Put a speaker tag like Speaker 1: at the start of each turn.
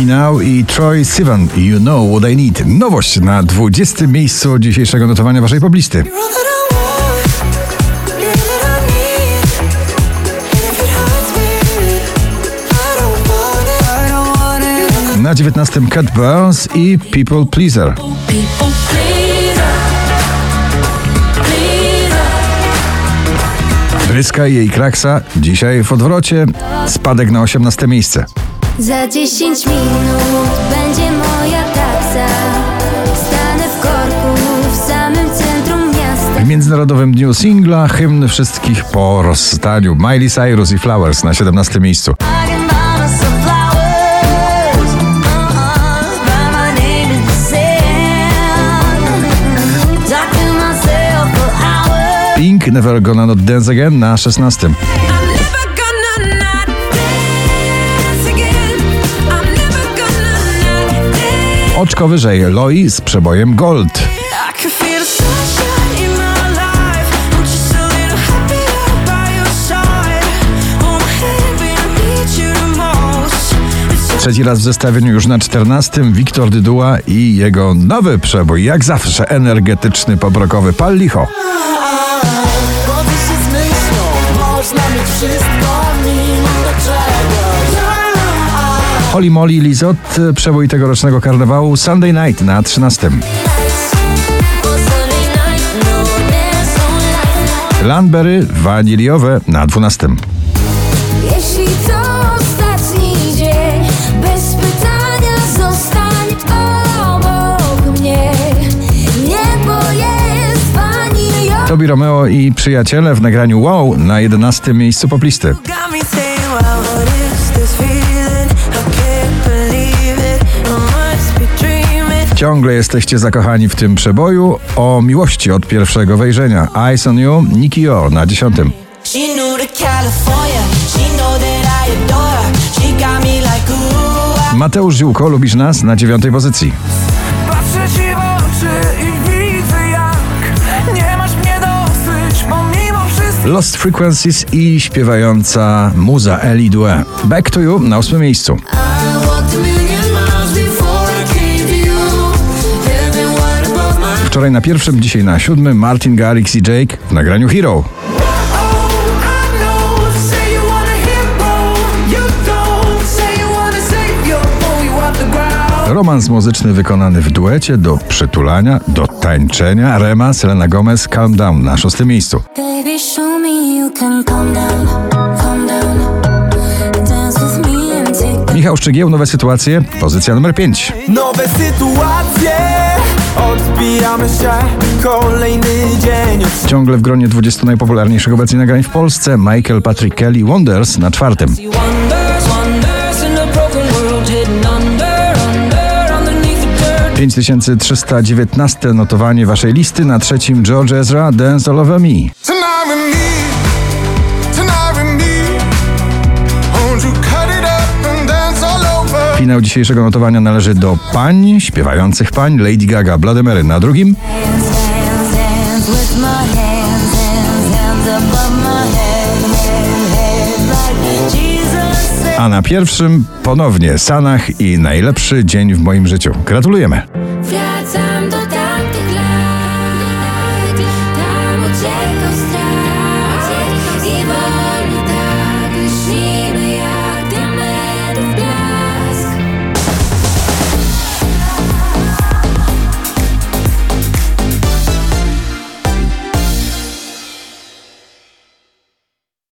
Speaker 1: Finał i Troy Sivan, You Know What I Need. Nowość na 20. miejscu dzisiejszego notowania waszej poblisty. Na 19 Cat Burns i People Pleaser. Bryska i jej kraksa dzisiaj w odwrocie. Spadek na 18 miejsce.
Speaker 2: Za 10 minut będzie moja taksa. Stanę w korku w samym centrum miasta.
Speaker 1: W Międzynarodowym Dniu Singla hymn wszystkich po rozstaniu. Miley Cyrus i Flowers na 17 miejscu. Pink Never Gonna Not Dance Again na 16. Oczko wyżej. Loi z przebojem Gold. Trzeci raz w zestawieniu już na 14 Wiktor Dyduła i jego nowy przebój, jak zawsze energetyczny, poprokowy. Pal Licho. Holly Molly Lizot, przebój tegorocznego karnawału Sunday Night na 13. Landberry waniliowe na 12.
Speaker 2: Jeśli to ostatni dzień, bez pytania zostań obok mnie. Niebo jest waniliowe.
Speaker 1: Tobi Romeo i przyjaciele w nagraniu Wow na 11 miejscu poplisty.
Speaker 3: Got me saying, wow, what is this feeling?
Speaker 1: Ciągle jesteście zakochani w tym przeboju o miłości od pierwszego wejrzenia. Eyes on You, Nicky O na 10.
Speaker 3: She knew to California. She know that I adore her. She got me like, ooh, I
Speaker 1: Mateusz Ziółko, lubisz nas na 9 pozycji.
Speaker 4: Patrzę ci w oczy i widzę jak Nie masz mnie dosyć pomimo wszystko
Speaker 1: Lost Frequencies i śpiewająca muza Ellie Due. Back to You na 8 miejscu. Wczoraj na pierwszym, dzisiaj na siódmym Martin Garrix i Jake w nagraniu Hero. Romans muzyczny wykonany w duecie do przytulania, do tańczenia. Rema, Selena Gomez, Calm Down na szóstym miejscu.
Speaker 2: Baby,
Speaker 1: Michał Szczygieł, nowe sytuacje, pozycja numer 5.
Speaker 4: Nowe sytuacje Odbijamy się Kolejny dzień
Speaker 1: Ciągle w gronie 20 najpopularniejszych obecnie nagrań w Polsce Michael Patrick Kelly Wonders na czwartym.
Speaker 3: wonders, wonders in a broken world hidden under, under, underneath the dirt.
Speaker 1: 5319 notowanie waszej listy na trzecim George Ezra Dance All Over Me. Finał dzisiejszego notowania należy do pań, śpiewających pań Lady Gaga, Bloody Mary na drugim, a na pierwszym ponownie Sanach i najlepszy dzień w moim życiu. Gratulujemy!